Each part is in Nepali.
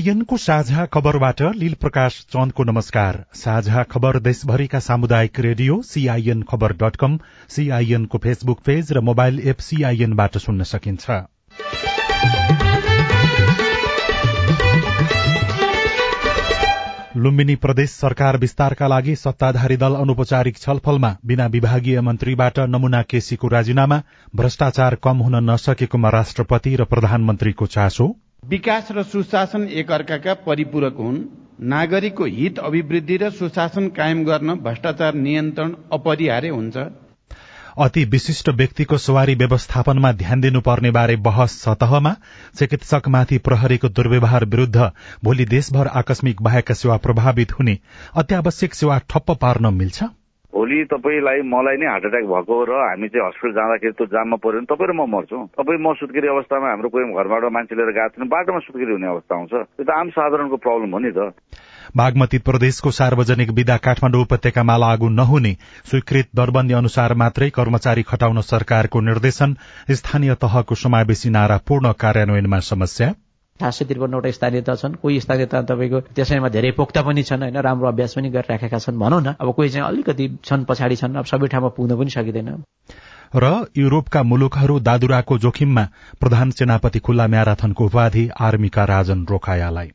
सीआईएनको साझा खबरबाट लील प्रकाश चन्दको नमस्कार। साझा खबर देशभरिका सामुदायिक रेडियो सीआईएन खबर डट कम सीआईएनको फेसबुक पेज र मोबाइल एप सीआईएनबाट सुन्न सकिन्छ। लुम्बिनी प्रदेश सरकार विस्तारका लागि सत्ताधारी दल अनौपचारिक छलफलमा बिना विभागीय मन्त्रीबाट नमूना केसीको राजीनामा भ्रष्टाचार कम हुन नसकेकोमा राष्ट्रपति र प्रधानमन्त्रीको चासो। विकास र सुशासन एकअर्काका परिपूरक हुन्। नागरिकको हित अभिवृद्धि र सुशासन कायम गर्न भ्रष्टाचार नियन्त्रण अपरिहार्य हुन्छ। अति विशिष्ट व्यक्तिको सवारी व्यवस्थापनमा ध्यान दिनुपर्ने बारे बहस सतहमा चिकित्सकमाथि प्रहरीको दुर्व्यवहार विरूद्ध भोलि देशभर आकस्मिक बाहेक सेवा प्रभावित हुने अत्यावश्यक सेवा ठप्प पार्न मिल्छ। भोलि तपाईँलाई मलाई नै हार्ट एट्याक भएको र हामी चाहिँ हस्पिटल जाँदाखेरि त्यो जाममा पऱ्यो भने तपाईँ र म मर्छौँ। तपाईँ म सुत्केरी अवस्थामा हाम्रो कोही घरबाट मान्छे लिएर गएको छैन बाटोमा सुत्केरी हुने अवस्था आउँछ त्यो त आम साधारणको प्रब्लम हो नि त। बागमती प्रदेशको सार्वजनिक विदा काठमाडौँ उपत्यकामा लागू नहुने स्वीकृत दरबन्दी अनुसार मात्रै कर्मचारी खटाउन सरकारको निर्देशन स्थानीय तहको समावेशी नारा पूर्ण कार्यान्वयनमा समस्या। खास सय त्रिपन्नवटा स्थानीयता छन्। कोही स्थानीयता तपाईँको त्यसैमा धेरै पोख्ता पनि छन् होइन? राम्रो अभ्यास पनि गरिराखेका छन्। भनौँ न अब कोही चाहिँ अलिकति छन् पछाडि छन् अब सबै ठाउँमा पुग्न पनि सकिँदैन। र युरोपका मुलुकहरू दादुराको जोखिममा प्रधान सेनापति खुल्ला म्याराथनको उपाधि आर्मीका राजन रोखायालाई।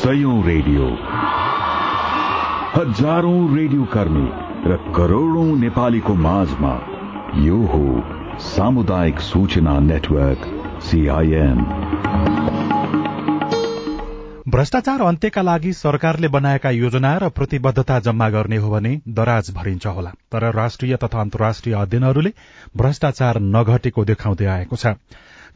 सयौं रेडियो। हजारौं रेडियो कर्मी र करोड़ौं नेपालीको माझमा यो हो सामुदायिक सूचना नेटवर्क सीआईएन भ्रष्टाचार अन्त्यका लागि सरकारले बनाएका योजना र प्रतिबद्धता जम्मा गर्ने हो भने दराज भरिन्छ होला तर राष्ट्रिय तथा अन्तर्राष्ट्रिय अध्ययनहरूले भ्रष्टाचार नघटेको देखाउँदै आएको छ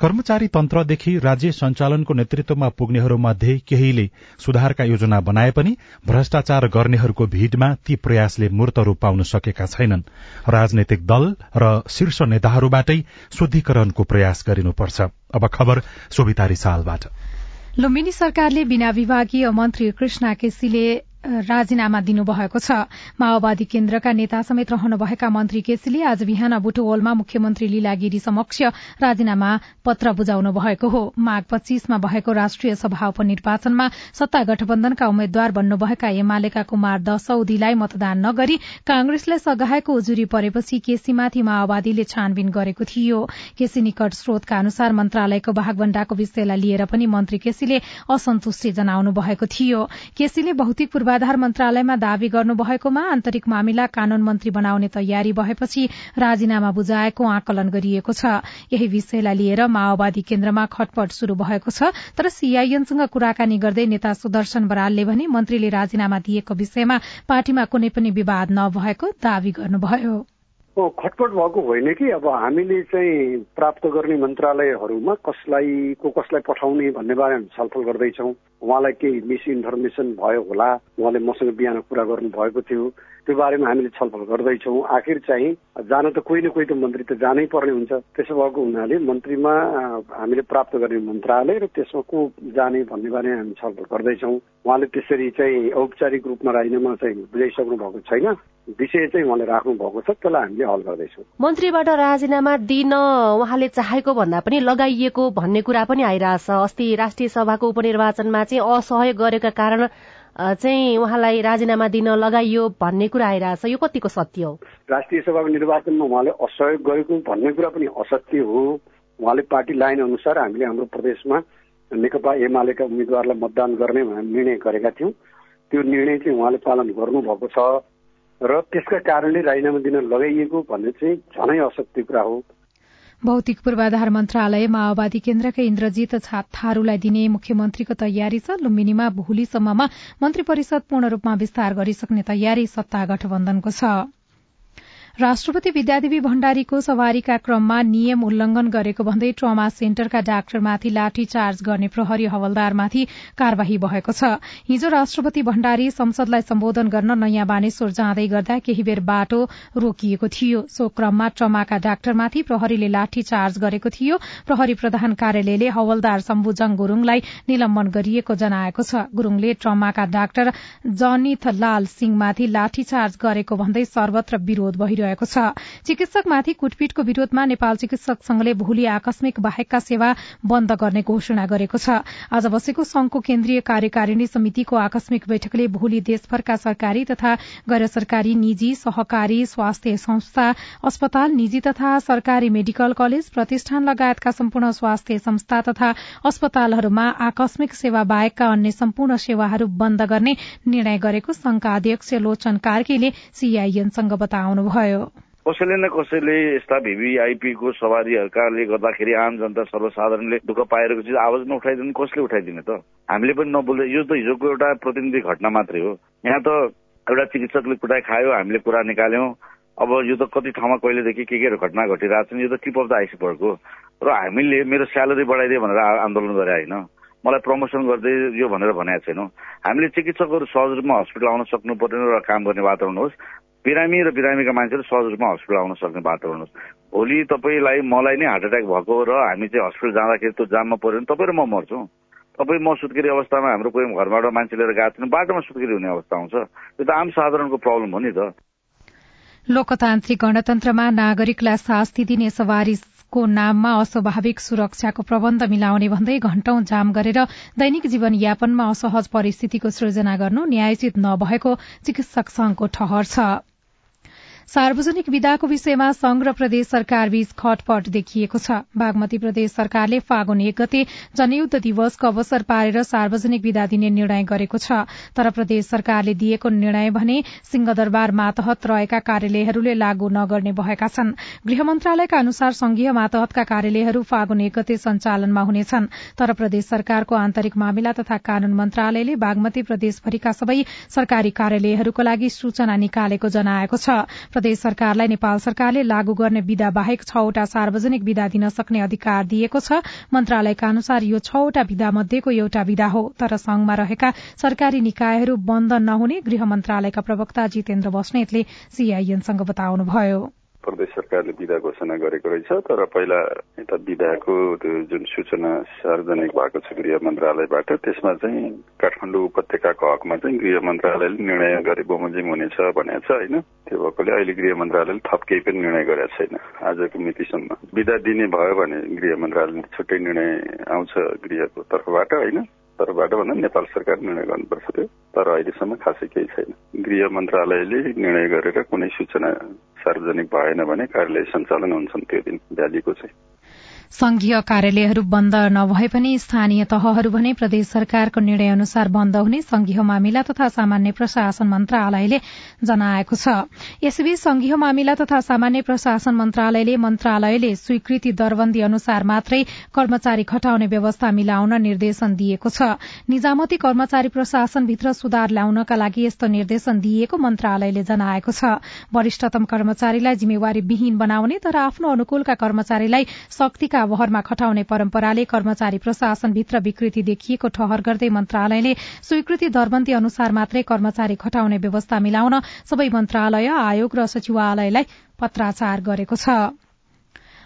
कर्मचारी तन्त्रदेखि राज्य सञ्चालनको नेतृत्वमा पुग्नेहरूमध्ये केहीले सुधारका योजना बनाए पनि भ्रष्टाचार गर्नेहरूको भीड़मा ती प्रयासले मूर्त रूप पाउन सकेका छैनन्। राजनैतिक दल र शीर्ष नेताहरूबाटै शुद्धिकरणको प्रयास गरिनुपर्छ। अब खबर लुम्बिनी सरकारले बिना विभागीय मन्त्री कृष्णा केसीले राजीनामा दिनुभएको छ। माओवादी केन्द्रका नेता समेत रहनुभएका मन्त्री केसीले आज बिहान बुटोवलमा मुख्यमन्त्री लीलागिरी समक्ष राजीनामा पत्र बुझाउनु भएको हो। माघ पच्चीसमा भएको राष्ट्रिय सभा उपनिर्वाचनमा सत्ता गठबन्धनका उम्मेद्वार बन्नुभएका एमालेका कुमार दशौदीलाई मतदान नगरी कांग्रेसले सघाएको उजुरी परेपछि केसीमाथि माओवादीले छानबिन गरेको थियो। केसी निकट स्रोतका अनुसार मन्त्रालयको भागभण्डाको विषयलाई लिएर पनि मन्त्री केसीले असन्तुष्टि जनाउनु भएको थियो। केसीले भौतिक पूर्वाधार मन्त्रालयमा दावी गर्नुभएकोमा आन्तरिक मामिला कानून मन्त्री बनाउने तयारी भएपछि राजीनामा बुझाएको आकलन गरिएको छ। यही विषयलाई लिएर माओवादी केन्द्रमा खटपट शुरू भएको छ तर सीआईएनसँग कुराकानी गर्दै नेता सुदर्शन बरालले भने मन्त्रीले राजीनामा दिएको विषयमा पार्टीमा कुनै पनि विवाद नभएको दावी गर्नुभयो। खटपट भएको होइन कि? अब हामीले चाहिँ प्राप्त गर्ने मन्त्रालयहरूमा कसलाई को कसलाई पठाउने भन्ने बारेमा छलफल गर्दैछौँ। उहाँलाई केही मिसइन्फर्मेसन भयो होला? उहाँले मसँग बिहान कुरा गर्नु भएको थियो। त्यो बारेमा हामीले छलफल गर्दैछौँ। आखिर चाहिँ जान त कोही न कोही त मन्त्री त जानै पर्ने हुन्छ। त्यसो भएको हुनाले मन्त्रीमा हामीले प्राप्त गर्ने मन्त्रालय र त्यसमा को जाने भन्ने बारेमा हामी छलफल गर्दैछौँ। उहाँले त्यसरी चाहिँ औपचारिक रूपमा राजीनामा चाहिँ बुझाइसक्नु भएको छैन। विषय चाहिँ उहाँले राख्नु भएको छ त्यसलाई हामीले हल गर्दैछौँ। मन्त्रीबाट राजीनामा दिन उहाँले चाहेको भन्दा पनि लगाइएको भन्ने कुरा पनि आइरहेछ। अस्ति राष्ट्रिय सभाको उपनिर्वाचनमा चाहिँ असहयोग गरेका कारण चाहिँ उहाँलाई राजीनामा दिन लगाइयो भन्ने कुरा आइरहेछ। यो कतिको सत्य हो? राष्ट्रिय सभाको निर्वाचनमा उहाँले असहयोग गरेको भन्ने कुरा पनि असत्य हो। उहाँले पार्टी लाइन अनुसार हामीले हाम्रो प्रदेशमा नेकपा एमालेका उम्मेद्वारलाई मतदान गर्ने निर्णय गरेका थियौँ। त्यो निर्णय चाहिँ उहाँले पालन गर्नुभएको छ र त्यसका कारणले राजीनामा दिन लगाइएको भन्ने चाहिँ झनै असत्य कुरा हो। भौतिक पूर्वाधार मन्त्रालय माओवादी केन्द्रका इन्द्रजित थारूलाई दिने मुख्यमन्त्रीको तयारी छ। लुम्बिनीमा भोलिसम्ममा मन्त्री परिषद पूर्ण रूपमा विस्तार गरिसक्ने तयारी सत्ता गठबन्धनको छ। राष्ट्रपति विद्यादेवी भण्डारीको सवारीका क्रममा नियम उल्लंघन गरेको भन्दै ट्रमा सेन्टरका डाक्टरमाथि लाठी चार्ज गर्ने प्रहरी हवलदारमाथि कार्यवाही भएको छ। हिजो राष्ट्रपति भण्डारी संसदलाई सम्बोधन गर्न नयाँ बानेश्वर जाँदै गर्दा केही बेर बाटो रोकिएको थियो। सो क्रममा ट्रमाका डाक्टरमाथि प्रहरीले लाठी चार्ज गरेको थियो। प्रहरी प्रधान कार्यालयले हवलदार शम्भुजङ गुरूङलाई निलम्बन गरिएको जनाएको छ। गुरूङले ट्रमाका डाक्टर जनिथ लाल सिंहमाथि लाठी चार्ज गरेको भन्दै सर्वत्र विरोध भइरहेको गरिरहेको छ। चिकित्सकमाथि कुटपिटको विरोधमा नेपाल चिकित्सक संघले भोलि आकस्मिक बाहेकका सेवा बन्द गर्ने घोषणा गरेको छ। आज बसेको संघको केन्द्रीय कार्यकारिणी समितिको आकस्मिक बैठकले भोलि देशभरका सरकारी तथा गैर सरकारी निजी सहकारी स्वास्थ्य संस्था अस्पताल निजी तथा सरकारी मेडिकल कलेज प्रतिष्ठान लगायतका सम्पूर्ण स्वास्थ्य संस्था तथा अस्पतालहरूमा आकस्मिक सेवा बाहेकका अन्य सम्पूर्ण सेवाहरू बन्द गर्ने निर्णय गरेको संघका अध्यक्ष लोचन कार्कीले सीआईएनसँग बताउनुभयो। कसैले न कसैले यस्ता भिभीआइपीको सवारीहरूकाले गर्दाखेरि आम जनता सर्वसाधारणले दुःख पाइरहेको चिज आवाज नउठाइदिनु कसले उठाइदिने त? हामीले पनि नबोल्दै यो त हिजोको एउटा प्रतिनिधि घटना मात्रै हो। यहाँ त एउटा चिकित्सकले कुटाइ खायो हामीले कुरा निकाल्यौँ। अब यो त कति ठाउँमा कहिलेदेखि के के घटना घटिरहेको छ यो त टिप अफ द आइसबर्गको र हामीले मेरो स्यालेरी बढाइदियो भनेर आन्दोलन गरे होइन। मलाई प्रमोसन गर्दै यो भनेर भनेको छैनौँ। हामीले चिकित्सकहरू सहज रूपमा हस्पिटल आउन सक्नु पर्ने र काम गर्ने वातावरण होस्। बिरामी र बिरामीका मान्छेहरू सहज रूपमा हस्पिटल आउन सक्ने बाटो भोलि तपाईँलाई मलाई नै हार्ट एट्याक भएको र हामी चाहिँ हस्पिटल जाँदाखेरि त्यो जाममा पऱ्यो भने तपाईँ र म मर्छौँ। तपाईँ म सुत्केरी अवस्थामा हाम्रो कोही घरबाट मान्छे लिएर गएको छैन बाटोमा सुत्केरी हुने अवस्था आउँछ त्यो त आम साधारणको प्रब्लम हो नि त। लोकतान्त्रिक गणतन्त्रमा नागरिकलाई शास्ति दिने सवारी को नाममा अस्वाभाविक सुरक्षाको प्रबन्ध मिलाउने भन्दै घण्टौं जाम गरेर दैनिक जीवन यापनमा असहज परिस्थितिको सृजना गर्नु न्यायोचित नभएको चिकित्सक संघको ठहर छ। सार्वजनिक विदाको विषयमा संघ र प्रदेश सरकार बीच खटपट देखिएको छ। बागमती प्रदेश सरकारले फागुन एक गते जनयुद्ध दिवसको अवसर पारेर सार्वजनिक विदा दिने निर्णय गरेको छ। तर प्रदेश सरकारले दिएको निर्णय भने सिंहदरबार मातहत रहेका कार्यालयहरूले लागू नगर्ने भएका छन्। गृह मन्त्रालयका अनुसार संघीय मातहतका कार्यालयहरू फागुन एक गते सञ्चालनमा हुनेछन्। तर प्रदेश सरकारको आन्तरिक मामिला तथा कानून मन्त्रालयले बागमती प्रदेशभरिका सबै सरकारी कार्यालयहरूका लागि सूचना निकालेको जनाएको छ। प्रदेश सरकारलाई नेपाल सरकारले लागू गर्ने विधा बाहेक छवटा सार्वजनिक विधा दिन सक्ने अधिकार दिएको छ। मन्त्रालयका अनुसार यो छवटा विधा मध्येको एउटा विधा हो। तर संघमा रहेका सरकारी निकायहरू बन्द नहुने गृह मन्त्रालयका प्रवक्ता जितेन्द्र बस्नेतले सीआईएनसँग बताउनुभयो। प्रदेश सरकारले विदा घोषणा गरेको रहेछ तर पहिला यता विदाको त्यो जुन सूचना सार्वजनिक भएको छ गृह मन्त्रालयबाट त्यसमा चाहिँ काठमाडौँ उपत्यकाको हकमा चाहिँ गृह मन्त्रालयले निर्णय गरे बमोजिम हुनेछ भनेको छ होइन? त्यो भएकोले अहिले गृह मन्त्रालयले थप केही पनि निर्णय गरेको छैन। आजको मितिसम्म विदा दिने भयो भने गृह मन्त्रालयले छुट्टै निर्णय आउँछ गृहको तर्फबाट होइन? तर्फबाट भन्दा नेपाल सरकार निर्णय गर्नुपर्छ त्यो। तर अहिलेसम्म खासै केही छैन। गृह मन्त्रालयले निर्णय गरेर कुनै सूचना सार्वजनिक भएन भने कार्यालय सञ्चालन हुन्छन् त्यो दिन। भ्यालीको चाहिँ। संघीय कार्यालयहरू बन्द नभए पनि स्थानीय तहहरू भने प्रदेश सरकारको निर्णय अनुसार बन्द हुने संघीय मामिला तथा सामान्य प्रशासन मन्त्रालयले जनाएको छ। यसैबीच संघीय मामिला तथा सामान्य प्रशासन मन्त्रालयले मन्त्रालयले स्वीकृति दरबन्दी अनुसार मात्रै कर्मचारी खटाउने व्यवस्था मिलाउन निर्देशन दिएको छ। निजामती कर्मचारी प्रशासनभित्र सुधार ल्याउनका लागि यस्तो निर्देशन दिएको मन्त्रालयले जनाएको छ। वरिष्ठतम कर्मचारीलाई जिम्मेवारी विहीन बनाउने तर आफ्नो अनुकूलका कर्मचारीलाई शक्तिका भरमा खटाउने परम्पराले कर्मचारी प्रशासनभित्र विकृति देखिएको ठहर गर्दै मन्त्रालयले स्वीकृति दरबन्दी अनुसार मात्रै कर्मचारी खटाउने व्यवस्था मिलाउन सबै मन्त्रालय आयोग र सचिवालयलाई पत्राचार गरेको छ।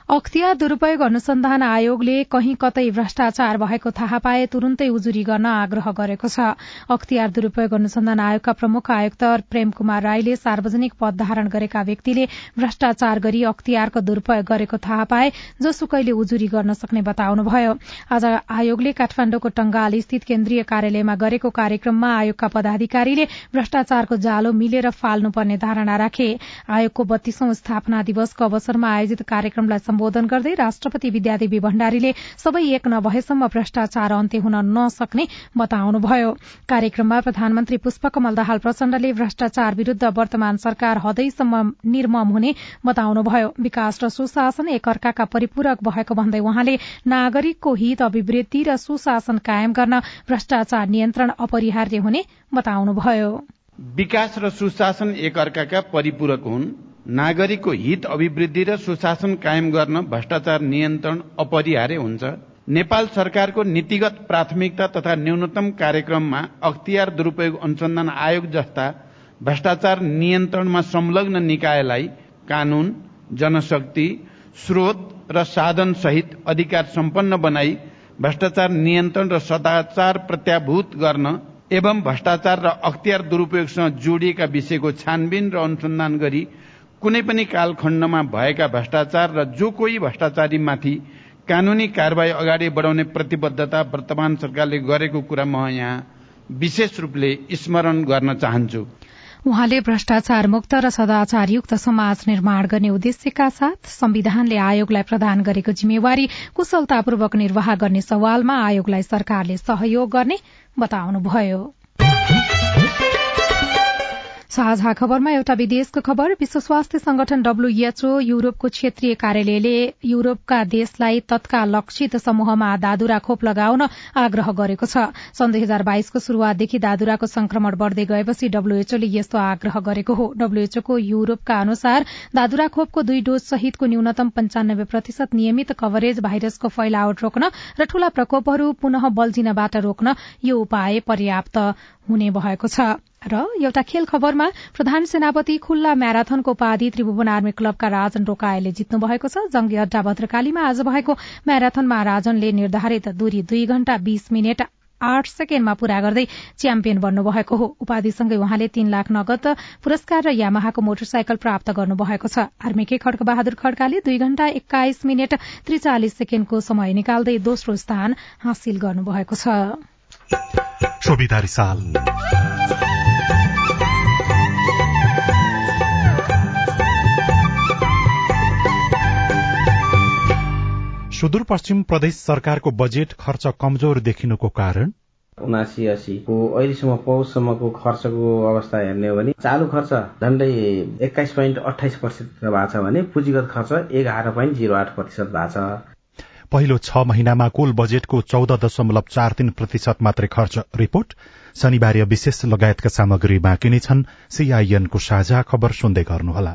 अख्तियार दुरूपयोग अनुसन्धान आयोगले कही कतै भ्रष्टाचार भएको थाहा पाए तुरून्तै उजुरी गर्न आग्रह गरेको छ। अख्तियार दुरूपयोग अनुसन्धान आयोगका प्रमुख आयुक्त प्रेम कुमार राईले सार्वजनिक पद धारण गरेका व्यक्तिले भ्रष्टाचार गरी अख्तियारको दुरूपयोग गरेको थाहा पाए जोसुकैले उजुरी गर्न सक्ने बताउनुभयो। आज आयोगले काठमाण्डुको टंगाल स्थित केन्द्रीय कार्यालयमा गरेको कार्यक्रममा आयोगका पदाधिकारीले भ्रष्टाचारको जालो मिलेर फाल्नुपर्ने धारणा राखे। आयोगको बत्तीसौं स्थापना दिवसको अवसरमा आयोजित कार्यक्रमलाई सम्बोधन गर्दै राष्ट्रपति विद्यादेवी भण्डारीले सबै एक नभएसम्म भ्रष्टाचार अन्त्य हुन नसक्ने बताउनुभयो। कार्यक्रममा प्रधानमन्त्री पुष्पकमल दाहाल प्रचण्डले भ्रष्टाचार विरूद्ध वर्तमान सरकार हदैसम्म निर्मम हुने बताउनुभयो। विकास र सुशासन एकअर्काका परिपूरक भएको भन्दै उहाँले नागरिकको हित अभिवृद्धि र सुशासन कायम गर्न भ्रष्टाचार नियन्त्रण अपरिहार्य हुने बताउनुभयो। विकास र सुशासन एकअर्काका परिपूरक हुन्। नागरिकको हित अभिवृद्धि र सुशासन कायम गर्न भ्रष्टाचार नियन्त्रण अपरिहार्य हुन्छ। नेपाल सरकारको नीतिगत प्राथमिकता तथा न्यूनतम कार्यक्रममा अख्तियार दुरूपयोग अनुसन्धान आयोग जस्ता भ्रष्टाचार नियन्त्रणमा संलग्न निकायलाई कानून जनशक्ति स्रोत र साधन सहित अधिकार सम्पन्न बनाई भ्रष्टाचार नियन्त्रण र सदाचार प्रत्याभूत गर्न एवं भ्रष्टाचार र अख्तियार दुरूपयोगसँग जोडिएका विषयको छानबिन र अनुसन्धान गरी कुनै पनि कालखण्डमा भएका भ्रष्टाचार र जो कोही भ्रष्टाचारीमाथि कानूनी कार्यवाही अगाडि बढाउने प्रतिबद्धता वर्तमान सरकारले गरेको कुरा म यहाँ विशेष रूपले स्मरण गर्न चाहन्छु। उहाँले भ्रष्टाचार मुक्त र सदाचारयुक्त समाज निर्माण गर्ने उद्देश्यका साथ संविधानले आयोगलाई प्रदान गरेको जिम्मेवारी कुशलतापूर्वक निर्वाह गर्ने सवालमा आयोगलाई सरकारले सहयोग गर्ने बताउनुभयो। साझा खबरमा एउटा विदेशको खबर। विश्व स्वास्थ्य संगठन डब्ल्यूएचओ युरोपको क्षेत्रीय कार्यालयले युरोपका देशलाई तत्काल लक्षित समूहमा दादुरा खोप लगाउन आग्रह गरेको छ। सन् दुई हजार बाइसको शुरूआतदेखि दादुराको संक्रमण बढ़दै गएपछि डब्ल्यूएचओले यस्तो आग्रह गरेको हो। डब्ल्यूएचओको युरोपका अनुसार दादुरा खोपको दुई डोज सहितको न्यूनतम पञ्चानब्बे प्रतिशत नियमित कभरेज भाइरसको फैलावट रोक्न र ठूला प्रकोपहरू पुनः बल्झिनबाट रोक्न यो उपाय पर्याप्त हुने भएको छ। र एउटा खेल खबरमा प्रधान सेनापति खुल्ला म्याराथनको उपाधि त्रिभुवन आर्मी क्लबका राजन रोकाएले जित्नु भएको छ। जंगी अड्डा भद्रकालीमा आज भएको म्याराथनमा राजनले निर्धारित दूरी दुई घण्टा बीस मिनट आठ सेकेण्डमा पूरा गर्दै च्याम्पियन बन्नुभएको हो। उपाधिसँगै उहाँले तीन लाख नगद पुरस्कार र यामाहाको मोटरसाइकल प्राप्त गर्नुभएको छ। आर्मीकै खड्क बहादुर खड्काले दुई घण्टा एक्काइस मिनट त्रिचालिस सेकेण्डको समय निकाल्दै दोस्रो स्थान हासिल गर्नुभएको छ। सुदूरपश्चिम प्रदेश सरकारको बजेट खर्च कमजोर देखिनुको कारण? उनासी असीको अहिलेसम्म पौषसम्मको खर्चको अवस्था हेर्ने हो भने चालु खर्च झन्डै एक्काइस पोइन्ट अठाइस प्रतिशत भएको छ भने पुँजीगत खर्च एघार पोइन्ट जिरो आठ प्रतिशत भएको छ। पहिलो छ महिनामा कुल बजेटको चौध दशमलव चार तीन प्रतिशत मात्रै खर्च। रिपोर्ट शनिबार विशेष लगायतका सामग्री बाँकी नै छन्। सीआईएनको साझा खबर सुन्दै गर्नुहोला।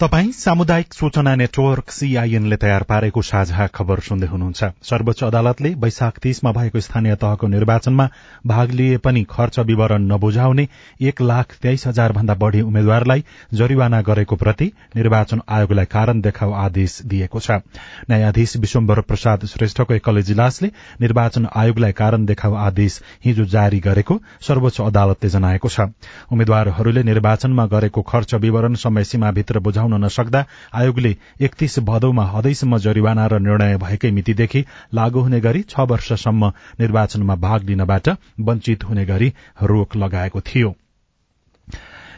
तपाई सामुदायिक सूचना नेटवर्क सीआईएनले तयार पारेको साझा खबर सुन्दै हुनुहुन्छ। सर्वोच्च अदालतले वैशाख तीसमा भएको स्थानीय तहको निर्वाचनमा भाग लिए पनि खर्च विवरण नबुझाउने एक लाख तेइस हजार भन्दा बढ़ी उम्मेद्वारलाई जरिवाना गरेको प्रति निर्वाचन आयोगलाई कारण देखाउ आदेश दिएको छ। न्यायाधीश विश्वम्बर प्रसाद श्रेष्ठको एकल इजलासले निर्वाचन आयोगलाई कारण देखाउ आदेश हिजो जारी गरेको सर्वोच्च अदालतले जनाएको छ। उम्मेद्वारहरूले निर्वाचनमा गरेको खर्च विवरण समय सीमाभित्र बुझाउन उठाउन नसक्दा आयोगले एकतीस भदौमा हदैसम्म जरिवाना र निर्णय भएकै मितिदेखि लागू हुने गरी छ वर्षसम्म निर्वाचनमा भाग लिनबाट वञ्चित हुने गरी रोक लगाएको थियो।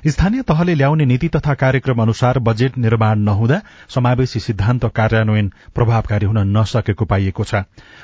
स्थानीय तहले ल्याउने नीति तथा कार्यक्रम अनुसार बजेट निर्माण नहुँदा समावेशी सिद्धान्त कार्यान्वयन प्रभावकारी हुन नसकेको पाइएको छ।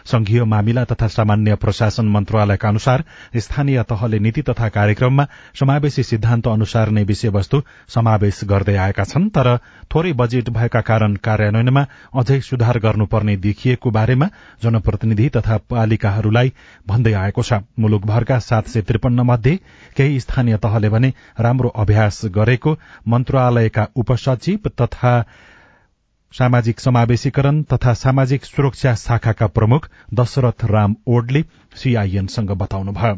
संघीय मामिला तथा सामान्य प्रशासन मन्त्रालयका अनुसार स्थानीय तहले नीति तथा कार्यक्रममा समावेशी सिद्धान्त अनुसार नै विषयवस्तु समावेश गर्दै आएका छन् तर थोरै बजेट भएका कारण कार्यान्वयनमा अझै सुधार गर्नुपर्ने देखिएको बारेमा जनप्रतिनिधि तथा पालिकाहरूलाई भन्दै आएको छ। मुलुकभरका सात सय त्रिपन्न मध्ये केही स्थानीय तहले भने राम्रो अभ्यास गरेको मन्त्रालयका उपसचिव तथा सामाजिक समावेशीकरण तथा सामाजिक सुरक्षा शाखाका प्रमुख दशरथ राम ओडले सीआईएनसँग बताउनुभयो।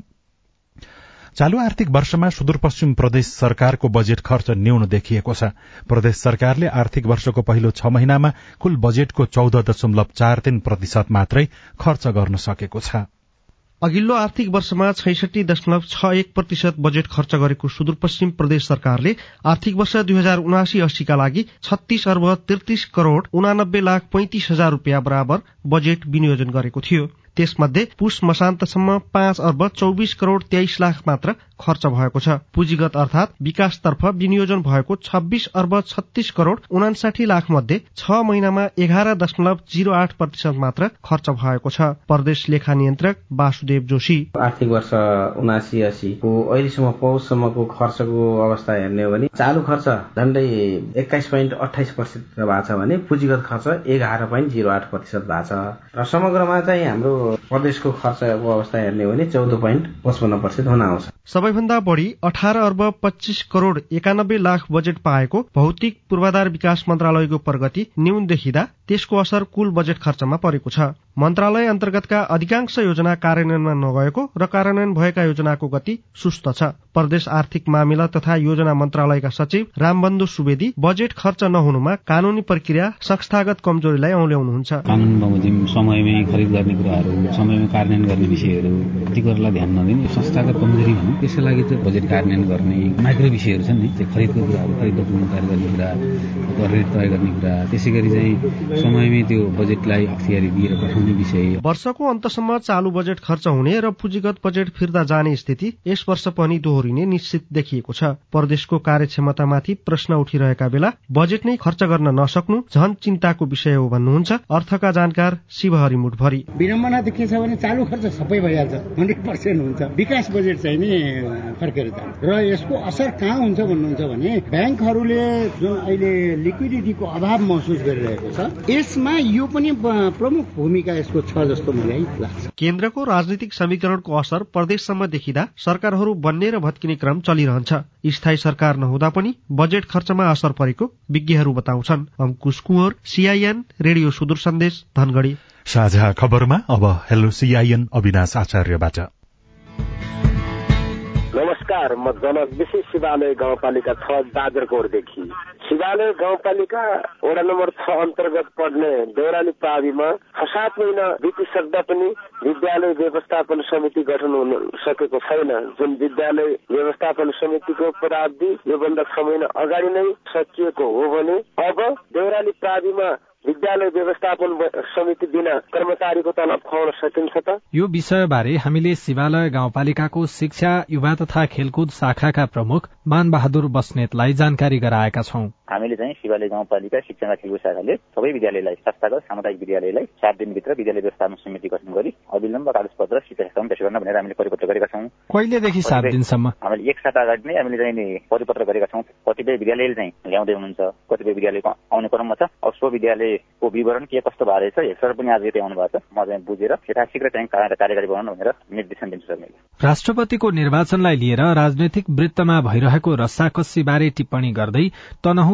चालू आर्थिक वर्षमा सुदूरपश्चिम प्रदेश सरकारको बजेट खर्च न्यून देखिएको छ। प्रदेश सरकारले आर्थिक वर्षको पहिलो छ महिनामा कुल बजेटको चौध दशमलव चार तीन प्रतिशत मात्रै खर्च गर्न सकेको छ। अघिल्लो आर्थिक वर्षमा छैसठी दशमलव छ एक प्रतिशत बजेट खर्च गरेको सुदूरपश्चिम प्रदेश सरकारले आर्थिक वर्ष दुई हजार उनासी अस्सीका लागि छत्तीस अर्ब तेत्तीस करोड़ उनानब्बे लाख पैंतिस हजार रूपियाँ बराबर बजेट विनियोजन गरेको थियो। त्यसमध्ये पुष मसान्तसम्म पाँच अर्ब चौबिस करोड़ तेइस लाख मात्र खर्च भएको छ। पुँजीगत अर्थात विकासतर्फ विनियोजन भएको छब्बीस अर्ब छत्तीस करोड़ उनासाठी लाख मध्ये छ महिनामा एघार दशमलव जिरो आठ प्रतिशत मात्र खर्च भएको छ। प्रदेश लेखा नियन्त्रक वासुदेव जोशी। आर्थिक वर्ष उनासी अस्सीको अहिलेसम्म पौषसम्मको खर्चको अवस्था हेर्ने हो भने चालु खर्च झण्डै एक्काइस पोइन्ट अठाइस प्रतिशत भएको छ भने पुँजीगत खर्च एघार पोइन्ट जिरो आठ प्रतिशत भएको छ। र समग्रमा चाहिँ हाम्रो प्रदेशको खर्चको अवस्था हेर्ने हो भने चौध पोइन्ट पचपन्न प्रतिशत हुन आउँछ। सबैभन्दा बढ़ी अठार अर्ब पच्चीस करोड़ एकानब्बे लाख बजेट पाएको भौतिक पूर्वाधार विकास मन्त्रालयको प्रगति न्यून देखिँदा त्यसको असर कुल बजेट खर्चमा परेको छ। मन्त्रालय अन्तर्गतका अधिकांश योजना कार्यान्वयनमा नगएको र कार्यान्वयन भएका योजनाको गति सुस्त छ। प्रदेश आर्थिक मामिला तथा योजना मन्त्रालयका सचिव रामबन्धु सुवेदी बजेट खर्च नहुनुमा कानूनी प्रक्रिया संस्थागत कमजोरीलाई औल्याउनुहुन्छ। कानून बमोजिम समयमै खरिद गर्ने कुराहरू समयमा कार्यान्वयन गर्ने विषयहरू ती कुरालाई ध्यान नदिने संस्थागत कमजोरी भनौँ त्यसको लागि चाहिँ बजेट कार्यान्वयन गर्ने माइक्रो विषयहरू छन् नि। त्यो खरिदको कुराहरू खरिद डकुमेन्ट तयार गर्ने कुरा रेट तय गर्ने कुरा त्यसै गरी चाहिँ समयमै त्यो बजेटलाई अख्तियारी दिएर पठाउने विषय वर्षको अन्तसम्म चालू बजेट खर्च हुने र पुँजीगत बजेट फिर्ता जाने स्थिति यस वर्ष पनि दोहोरिने निश्चित देखिएको छ। प्रदेशको कार्यक्षमतामाथि प्रश्न उठिरहेका बेला बजेट नै खर्च गर्न नसक्नु झन चिन्ताको विषय हो भन्नुहुन्छ अर्थका जानकार शिवहरि मुठभरी। विडम्बना त के छ भने चालू खर्च सबै भइहाल्छ हन्ड्रेड पर्सेन्ट हुन्छ। विकास बजेट चाहिँ नि फर्केर जान्छ। र यसको असर कहाँ हुन्छ भन्नुहुन्छ भने ब्याङ्कहरूले जुन अहिले लिक्विडिटीको अभाव महसुस गरिरहेको छ यसमा यो पनि प्रमुख भूमिका यसको छ जस्तो मलाई लाग्छ। केन्द्रको राजनीतिक समीकरणको असर प्रदेशसम्म देखिँदा सरकारहरू बन्ने र भत्किने क्रम चलिरहन्छ। स्थायी सरकार नहुँदा पनि बजेट खर्चमा असर परेको विज्ञहरू बताउँछन्। अंकुश कुँवर सीआईएन रेडियो सुदूर सन्देश धनगढ़ी। साझा खबरमा अब हेलो सीआईएन अविनाश आचार्यबाट। नमस्कार म जनक विशेष शिवालय गाउँपालिका छ जाजरकोटदेखि शिवालय गाउँपालिका वडा नम्बर छ अन्तर्गत पर्ने देउराली प्राविमा छ सात महिना बितिसक्दा पनि विद्यालय व्यवस्थापन समिति गठन हुन सकेको छैन। जुन विद्यालय व्यवस्थापन समितिको प्रावधि योभन्दा छ महिना अगाडि नै सकिएको हो भने अब देउराली प्राविमा विद्यालय व्यवस्थापन समिति बिना कर्मचारीको तलब खुवाउन सकिन्छ त? यो विषयबारे हामीले शिवालय गाउँपालिकाको शिक्षा युवा तथा खेलकुद शाखाका प्रमुख मान बहादुर बस्नेतलाई जानकारी गराएका छौं। हामीले चाहिँ शिवालय गाउँपालिका शिक्षा खेलकुद शाखाले सबै विद्यालयलाई संस्थागत सामुदायिक विद्यालयलाई सात दिनभित्र विद्यालय व्यवस्थापन समिति गठन गरी अविलम्ब कागजपत्र शिक्षा पेश गर्न भनेर हामीले परिपत्र गरेका छौँ। कहिलेदेखि सात दिनसम्म? हामीले एक साता अगाडि नै हामीले चाहिँ परिपत्र गरेका छौँ। कतिपय विद्यालयले चाहिँ ल्याउँदै हुनुहुन्छ कतिपय विद्यालयको आउने क्रममा छ। अब सो विद्यालयको विवरण के कस्तो भएको रहेछ हेक्टर पनि आज यतै आउनु भएको छ। म चाहिँ बुझेर यथाशीघ्र चाहिँ कार्यकारी बनाउनु भनेर निर्देशन दिन्छु सर मैले। राष्ट्रपतिको निर्वाचनलाई लिएर राजनैतिक वृत्तमा भइरहेको रस्साकस्सी बारे टिप्पणी गर्दै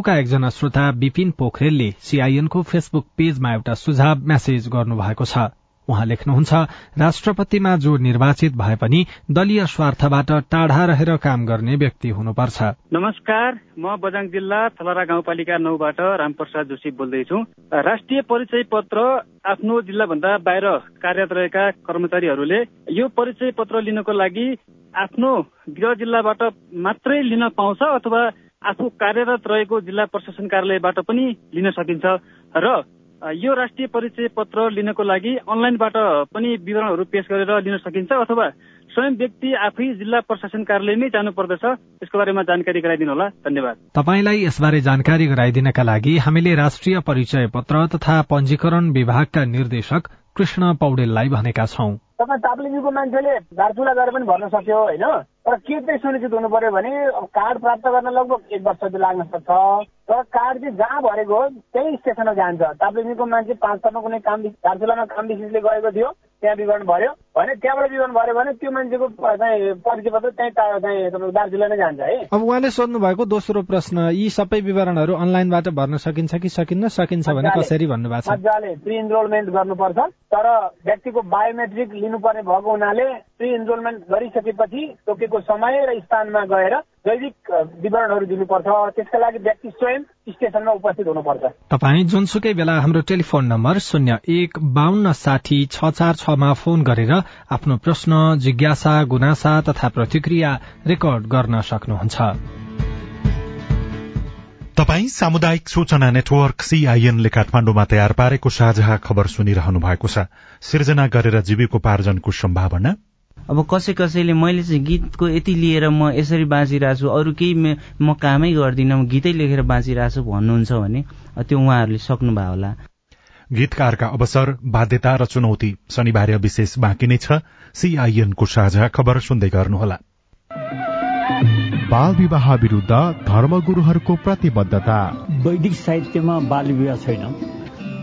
तनहुका एकजना श्रोता विपिन पोखरेलले सीआईएनको फेसबुक पेजमा एउटा सुझाव म्यासेज गर्नु भएको छ। उहाँ लेख्नुहुन्छ राष्ट्रपतिमा जो निर्वाचित भए पनि दलीय स्वार्थबाट टाढा रहेर काम गर्ने व्यक्ति हुनुपर्छ। नमस्कार म बजाङ जिल्ला थलरा गाउँपालिका नौबाट रामप्रसाद जोशी बोल्दैछु। राष्ट्रिय परिचय पत्र आफ्नो जिल्लाभन्दा बाहिर कार्यरत रहेका कर्मचारीहरूले यो परिचय पत्र लिनको लागि आफ्नो गृह जिल्लाबाट मात्रै लिन पाउँछ अथवा आफू कार्यरत रहेको जिल्ला प्रशासन कार्यालयबाट पनि लिन सकिन्छ र यो राष्ट्रिय परिचय पत्र लिनको लागि अनलाइनबाट पनि विवरणहरू पेश गरेर लिन सकिन्छ अथवा स्वयं व्यक्ति आफै जिल्ला प्रशासन कार्यालयमै जानु पर्दछ यसको बारेमा जानकारी गराइदिनु होला। धन्यवाद। तपाईँलाई यसबारे जानकारी गराइदिनका लागि हामीले राष्ट्रिय परिचय पत्र तथा पञ्जीकरण विभागका निर्देशक कृष्ण पौडेललाई भनेका छौं। तपाईँ ताप्लिङको मान्छेले दार्चुला गएर पनि भर्न सक्यो होइन? तर के चाहिँ सुनिश्चित हुनु पर्यो भने अब कार्ड प्राप्त गर्न लगभग एक वर्ष जति लाग्न सक्छ। तर कार्ड चाहिँ जहाँ भरेको हो त्यही स्टेसनमा जान्छ। ताप्लिङको मान्छे पाँच तर्फमा कुनै काम दार्चुलामा काम विशेषले गएको थियो त्यहाँ विवरण भर्यो। भने त्यहाँबाट विवरण भर्यो भने त्यो मान्छेको चाहिँ परिचय पत्र त्यहीँ चाहिँ तपाईँको दार्चुला नै जान्छ है। अब उहाँले सोध्नु भएको दोस्रो प्रश्न यी सबै विवरणहरू अनलाइनबाट भर्न सकिन्छ कि सकिन्न? सकिन्छ भने कसरी भन्नुभएको छ? मजाले प्रि इनरोलमेन्ट गर्नुपर्छ। तर व्यक्तिको बायोमेट्रिक लिनुपर्ने भएको हुनाले प्रि इनरोलमेन्ट गरिसकेपछि तोकेको समय र स्थानमा गएर जैविक विवरणहरू दिनुपर्छ। त्यसका लागि व्यक्ति स्वयं स्टेसनमा उपस्थित हुनुपर्छ। तपाईँ जुनसुकै बेला हाम्रो टेलिफोन नम्बर शून्य एक बान्न साठी छ चार छमा फोन गरेर आफ्नो प्रश्न जिज्ञासा गुनासा तथा प्रतिक्रिया रेकर्ड गर्न सक्नुहुन्छ। तपाई सामुदायिक सूचना नेटवर्क सीआईएनले काठमाण्डुमा तयार पारेको साझा खबर सुनिरहनु भएको छ। सिर्जना गरेर जीविकोपार्जनको सम्भावना अब कसै कसैले मैले चाहिँ गीतको यति लिएर म यसरी बाँचिरहेको छु अरू केही म कामै गर्दिनँ म गीतै लेखेर बाँचिरहेको छु भन्नुहुन्छ भने त्यो उहाँहरूले सक्नुभयो होला। गीतकारका अवसर बाध्यता र चुनौती शनिबार विशेष बाँकी नै छ। सीआईएनको साझा खबर सुन्दै गर्नुहोला। बाल विवाह विरूद्ध धर्मगुरूहरूको प्रतिबद्धता। वैदिक साहित्यमा बाल विवाह छैन।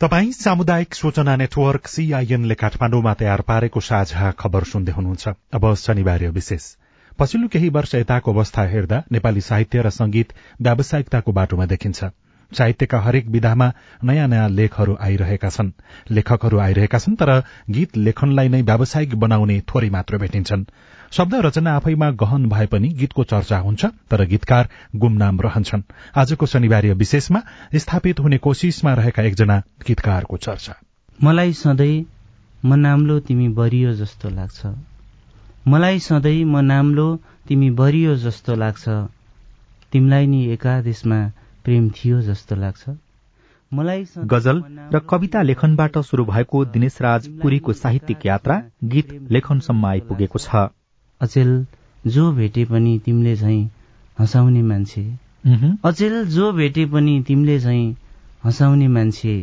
तपाई सामुदायिक सूचना नेटवर्क सीआईएनले काठमाण्डुमा तयार पारेको साझा खबर सुन्दै हुनुहुन्छ। अब शनिबार विशेष। पछिल्लो केही वर्ष यताको अवस्था हेर्दा नेपाली साहित्य र संगीत व्यावसायिकताको बाटोमा देखिन्छ। साहित्यका हरेक विधामा नयाँ नयाँ लेखहरू आइरहेका छन्। लेखकहरू आइरहेका छन् तर गीत लेखनलाई नै व्यावसायिक बनाउने थोरै मात्र भेटिन्छन्। शब्द रचना आफैमा गहन भए पनि गीतको चर्चा हुन्छ तर गीतकार गुमनाम रहन्छन्। आजको शनिबार विशेषमा स्थापित हुने कोशिशमा रहेका एकजना गीतकारको चर्चा। मलाई सधैँ म नाम्लो तिमी बरियो जस्तो लाग्छ। मलाई सधैँ म नाम्लो तिमी बरियो जस्तो लाग्छ। तिमीलाई नि एकादेशमा प्रेम थियो जस्तो लाग्छ। मलाई गजल र कविता लेखनबाट शुरू भएको दिनेश राज पुरीको साहित्यिक यात्रा गीत लेखनसम्म आइपुगेको छ। अचेल जो भेटे पनि तिमीले झैँ हँसाउने मान्छे। अचेल जो भेटे पनि तिमीले झैँ हँसाउने मान्छे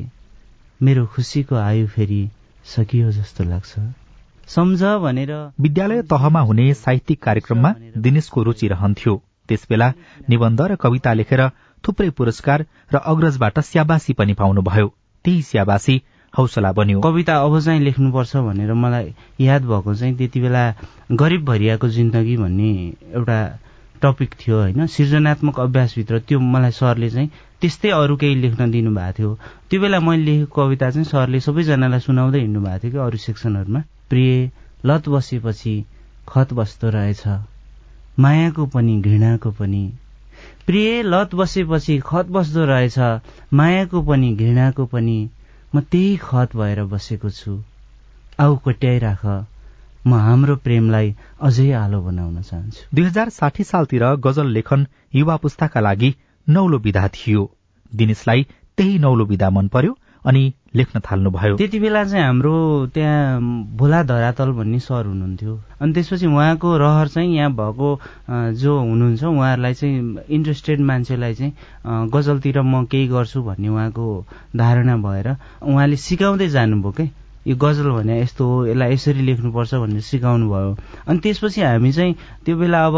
मेरो खुसीको आयु फेरि सकियो जस्तो लाग्छ। सम्झ भनेर विद्यालय तहमा हुने साहित्यिक कार्यक्रममा दिनेशको रुचि रहन्थ्यो। त्यसबेला निबन्ध र कविता लेखेर थुप्रै पुरस्कार र अग्रजबाट स्याबासी पनि पाउनुभयो। त्यही स्याबासी हौसला बन्यो। कविता अब चाहिँ लेख्नुपर्छ भनेर मलाई याद भएको चाहिँ त्यति बेला गरिब भरियाको जिन्दगी भन्ने एउटा टपिक थियो होइन। सृजनात्मक अभ्यासभित्र त्यो मलाई सरले चाहिँ त्यस्तै अरू केही लेख्न दिनुभएको थियो। त्यो बेला मैले लेखेको कविता चाहिँ सरले सबैजनालाई सुनाउँदै हिँड्नु भएको थियो कि अरू सेक्सनहरूमा। प्रिय लत बसेपछि खत बस्दो रहेछ मायाको पनि घृणाको पनि। प्रिय लत बसेपछि खत बस्दो रहेछ मायाको पनि घृणाको पनि। म त्यही खत भएर बसेको छु। आउ कोट्याइराख म हाम्रो प्रेमलाई अझै आलो बनाउन चाहन्छु। दुई हजार साठी सालतिर गजल लेखन युवा पुस्ताका लागि नौलो विधा थियो। दिनेशलाई त्यही नौलो विधा मन पर्यो अनि लेख्न थाल्नुभयो। त्यति बेला चाहिँ हाम्रो त्यहाँ भोला धरातल भन्ने सर हुनुहुन्थ्यो। अनि त्यसपछि उहाँको रहर चाहिँ यहाँ भएको जो हुनुहुन्छ उहाँहरूलाई चाहिँ इन्ट्रेस्टेड मान्छेलाई चाहिँ गजलतिर म केही गर्छु भन्ने उहाँको धारणा भएर उहाँले सिकाउँदै जानुभयो क्या यो गजल भने यस्तो हो यसलाई यसरी लेख्नुपर्छ भनेर सिकाउनु भयो अनि त्यसपछि हामी चाहिँ त्यो बेला अब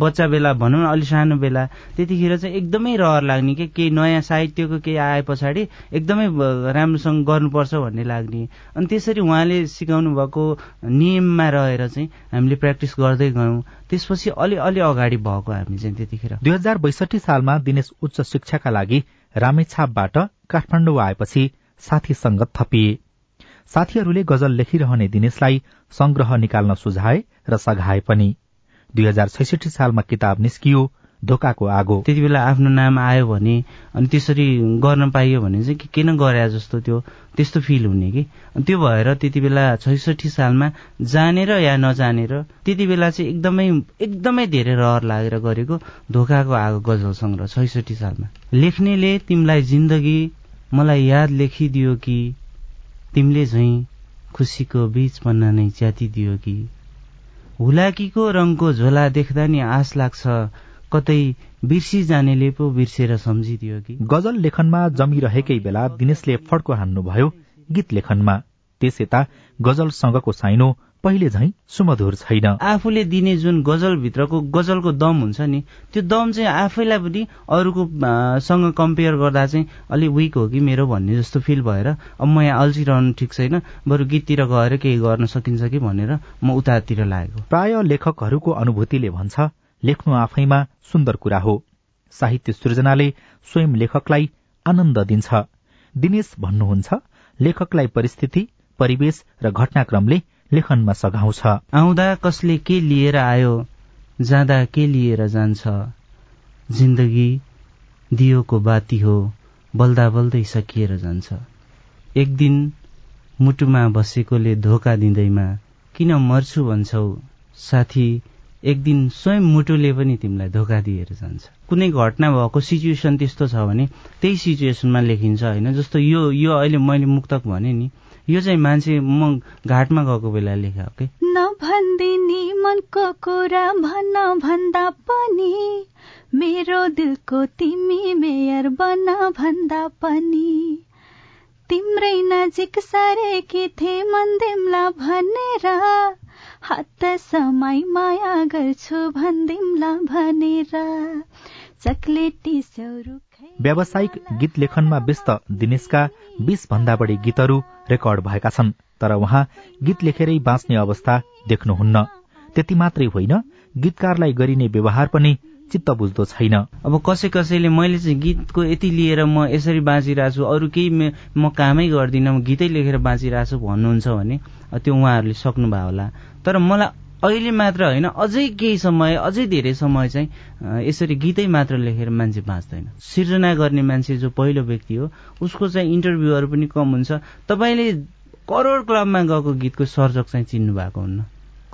बच्चा बेला भनौँ न अलि सानो बेला त्यतिखेर चाहिँ एकदमै रहर लाग्ने कि केही नयाँ साहित्यको केही आए पछाडि एकदमै राम्रोसँग गर्नुपर्छ भन्ने लाग्ने। अनि त्यसरी उहाँले सिकाउनु भएको नियममा रहेर चाहिँ हामीले प्र्याक्टिस गर्दै गयौँ। त्यसपछि अलि अलि अगाडि भएको हामी चाहिँ त्यतिखेर। दुई हजार बैसठी सालमा दिनेश उच्च शिक्षाका लागि रामेछापबाट काठमाडौँ आएपछि साथी संगत थपिए। साथीहरूले गजल लेखिरहने दिनेशलाई संग्रह निकाल्न सुझाए र सघाए पनि। दुई हजार छैसठी सालमा किताब निस्कियो धोकाको आगो। त्यति बेला आफ्नो नाम आयो भने अनि त्यसरी गर्न पाइयो भने चाहिँ किन गरे जस्तो त्यो त्यस्तो फिल हुने कि? त्यो भएर त्यति बेला छैसठी सालमा जानेर या नजानेर त्यति बेला चाहिँ एकदमै एकदमै धेरै रहर लागेर गरेको धोकाको आगो गजल सङ्ग्रह छैसठी सालमा। लेख्नेले तिमीलाई जिन्दगी मलाई याद लेखिदियो कि? तिमीले झैँ खुसीको बीच पन्ना नै च्यातिदियो कि? हुलाकीको रङको झोला देख्दा नि आश लाग्छ कतै बिर्सी जानेले पो बिर्सेर सम्झिदियो कि? गजल लेखनमा जमिरहेकै बेला दिनेशले फड्को हान्नुभयो गीत लेखनमा। त्यस यता गजलसँगको साइनो पहिले झै सुमधुर छैन। आफूले दिने जुन गजलभित्रको गजलको दम हुन्छ नि त्यो दम चाहिँ आफैलाई पनि अरूको सँग कम्पेयर गर्दा चाहिँ अलिक विक हो कि मेरो भन्ने जस्तो फिल भएर अब म यहाँ अल्झिरहनु ठिक छैन बरु गीततिर गएर केही गर्न सकिन्छ कि भनेर म उतातिर लागेको। प्राय लेखकहरूको अनुभूतिले भन्छ लेख्नु आफैमा सुन्दर कुरा हो। साहित्य सृजनाले स्वयं लेखकलाई आनन्द दिन्छ। दिनेश भन्नुहुन्छ लेखकलाई परिस्थिति परिवेश र घटनाक्रमले लेखनमा सघाउँछ। आउँदा कसले के लिएर आयो जाँदा के लिएर जान्छ? जिन्दगी दियोको बाती हो बल्दा बल्दै सकिएर जान्छ। एक दिन मुटुमा बसेकोले धोका दिँदैमा किन मर्छु भन्छौ? साथी एक दिन स्वयं मुटुले पनि तिमीलाई धोका दिएर जान्छ। कुनै घटना भएको सिचुएसन त्यस्तो छ भने त्यही सिचुएसनमा लेखिन्छ होइन? जस्तो यो यो अहिले मैले मुक्तक भने नि यो चाहिँ मान्छे म घाटमा गएको बेला लेखा हो कि नभन्दिनी मनको कुरा भन्न भन्दा पनि मेरो दिलको तिमी मेयर बन भन्दा पनि। तिम्रै नजिक सरेकी थिए मन दिमला भनेर हात समाई माया गर्छु भन्दिमला भनेर। चक्लेटी व्यावसायिक गीत लेखनमा व्यस्त दिनेशका बीस भन्दा बढी गीतहरू रेकर्ड भएका छन् तर उहाँ गीत लेखेरै बाँच्ने अवस्था देख्नुहुन्न। त्यति मात्रै होइन गीतकारलाई गरिने व्यवहार पनि चित्त बुझ्दो छैन। अब कसै कसैले मैले चाहिँ गीतको यति लिएर म यसरी बाँचिरहेको छु अरू केही म कामै गर्दिनँ गीतै लेखेर बाँचिरहेको छु भन्नुहुन्छ भने त्यो उहाँहरूले सक्नुभयो होला। तर मलाई अहिले मात्र होइन अझै केही समय अझै धेरै समय चाहिँ यसरी गीतै मात्र लेखेर मान्छे बाँच्दैन। सिर्जना गर्ने मान्छे जो पहिलो व्यक्ति हो उसको चाहिँ इन्टरभ्यूहरू पनि कम हुन्छ। तपाईँले करोड क्लबमा गएको गीतको सर्जक चाहिँ चिन्नु भएको हुन्न।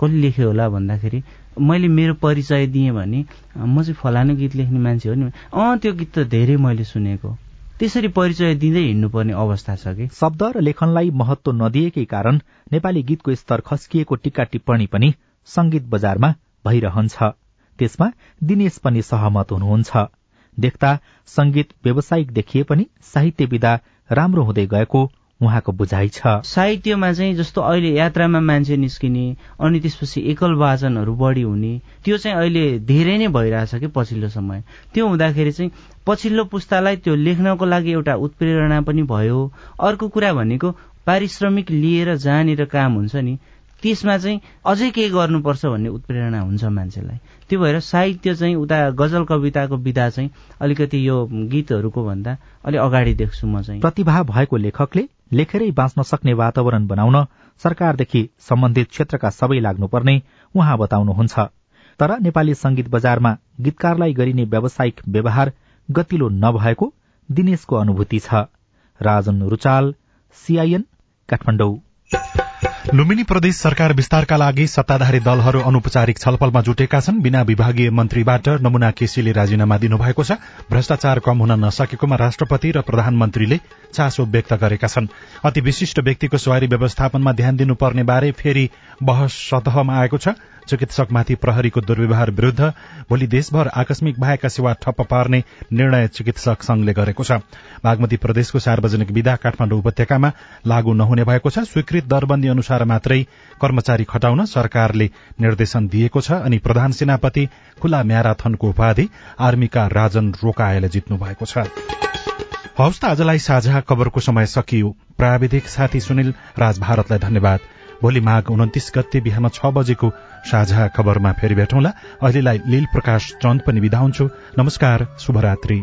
कसले लेख्यो होला भन्दाखेरि मैले मेरो परिचय दिएँ भने म चाहिँ फलानु गीत लेख्ने मान्छे हो नि। अँ त्यो गीत त धेरै मैले सुनेको। त्यसरी परिचय दिँदै हिँड्नुपर्ने अवस्था छ कि? शब्द र लेखनलाई महत्व नदिएकै कारण नेपाली गीतको स्तर खस्किएको टिक्का टिप्पणी पनि संगीत बजारमा भइरहन्छ। त्यसमा दिनेश पनि सहमत हुनुहुन्छ। देख्दा संगीत व्यावसायिक देखिए पनि साहित्य विधा राम्रो हुँदै गएको उहाँको बुझाइ छ। साहित्यमा चाहिँ जस्तो अहिले यात्रामा मान्छे निस्किने अनि त्यसपछि एकल वाचनहरू बढी हुने त्यो चाहिँ अहिले धेरै नै भइरहेछ कि पछिल्लो समय। त्यो हुँदाखेरि चाहिँ पछिल्लो पुस्तालाई त्यो लेख्नको लागि एउटा उत्प्रेरणा पनि भयो। अर्को कुरा भनेको पारिश्रमिक लिएर जहाँनिर काम हुन्छ नि। त्यसमा चाहिँ अझै केही गर्नुपर्छ भन्ने उत्प्रेरणा हुन्छ मान्छेलाई। त्यो भएर साहित्य चाहिँ उता गजल कविताको विधा चाहिँ अलिकति यो गीतहरूको भन्दा अलिक अगाडि देख्छु म चाहिँ। प्रतिभा भएको लेखकले लेखेरै बाँच्न सक्ने वातावरण बनाउन सरकारदेखि सम्बन्धित क्षेत्रका सबै लाग्नुपर्ने उहाँ बताउनुहुन्छ। तर नेपाली संगीत बजारमा गीतकारलाई गरिने व्यावसायिक व्यवहार गतिलो नभएको दिनेशको अनुभूति छ। राजन रुचाल सीआईएन काठमाडौँ। लुम्बिनी प्रदेश सरकार विस्तारका लागि सत्ताधारी दलहरू अनौपचारिक छलफलमा जुटेका छन्। बिना विभागीय मन्त्रीबाट नमूना केसीले राजीनामा दिनुभएको छ। भ्रष्टाचार कम हुन नसकेकोमा राष्ट्रपति र प्रधानमन्त्रीले चासो व्यक्त गरेका छन्। अति विशिष्ट व्यक्तिको सवारी व्यवस्थापनमा ध्यान दिनुपर्ने बारे फेरि बहस सतहमा आएको छ। चिकित्सकमाथि प्रहरीको दुर्व्यवहार विरूद्ध भोलि देशभर आकस्मिक बाहेका सेवा ठप्प पार्ने निर्णय चिकित्सक संघले गरेको छ। बागमती प्रदेशको सार्वजनिक विधा काठमाडौँ उपत्यकामा लागू नहुने भएको छ। स्वीकृत दरबन्दी अनुसार मात्रै कर्मचारी खटाउन सरकारले निर्देशन दिएको छ अनि प्रधान सेनापति खुला म्याराथनको उपाधि आर्मीका राजन रोकायले जित्नु भएको छ। हवस् त आजलाई साझा खबरको समय सकियो। प्राविधिक साथी सुनिल राज भारतलाई धन्यवाद। भोलि माघ उन्तिस गते बिहान छ बजेको साझा खबरमा फेरि भेटौँला। अहिलेलाई लील प्रकाश चन्द पनि विदा हुन्छु। नमस्कार शुभरात्री।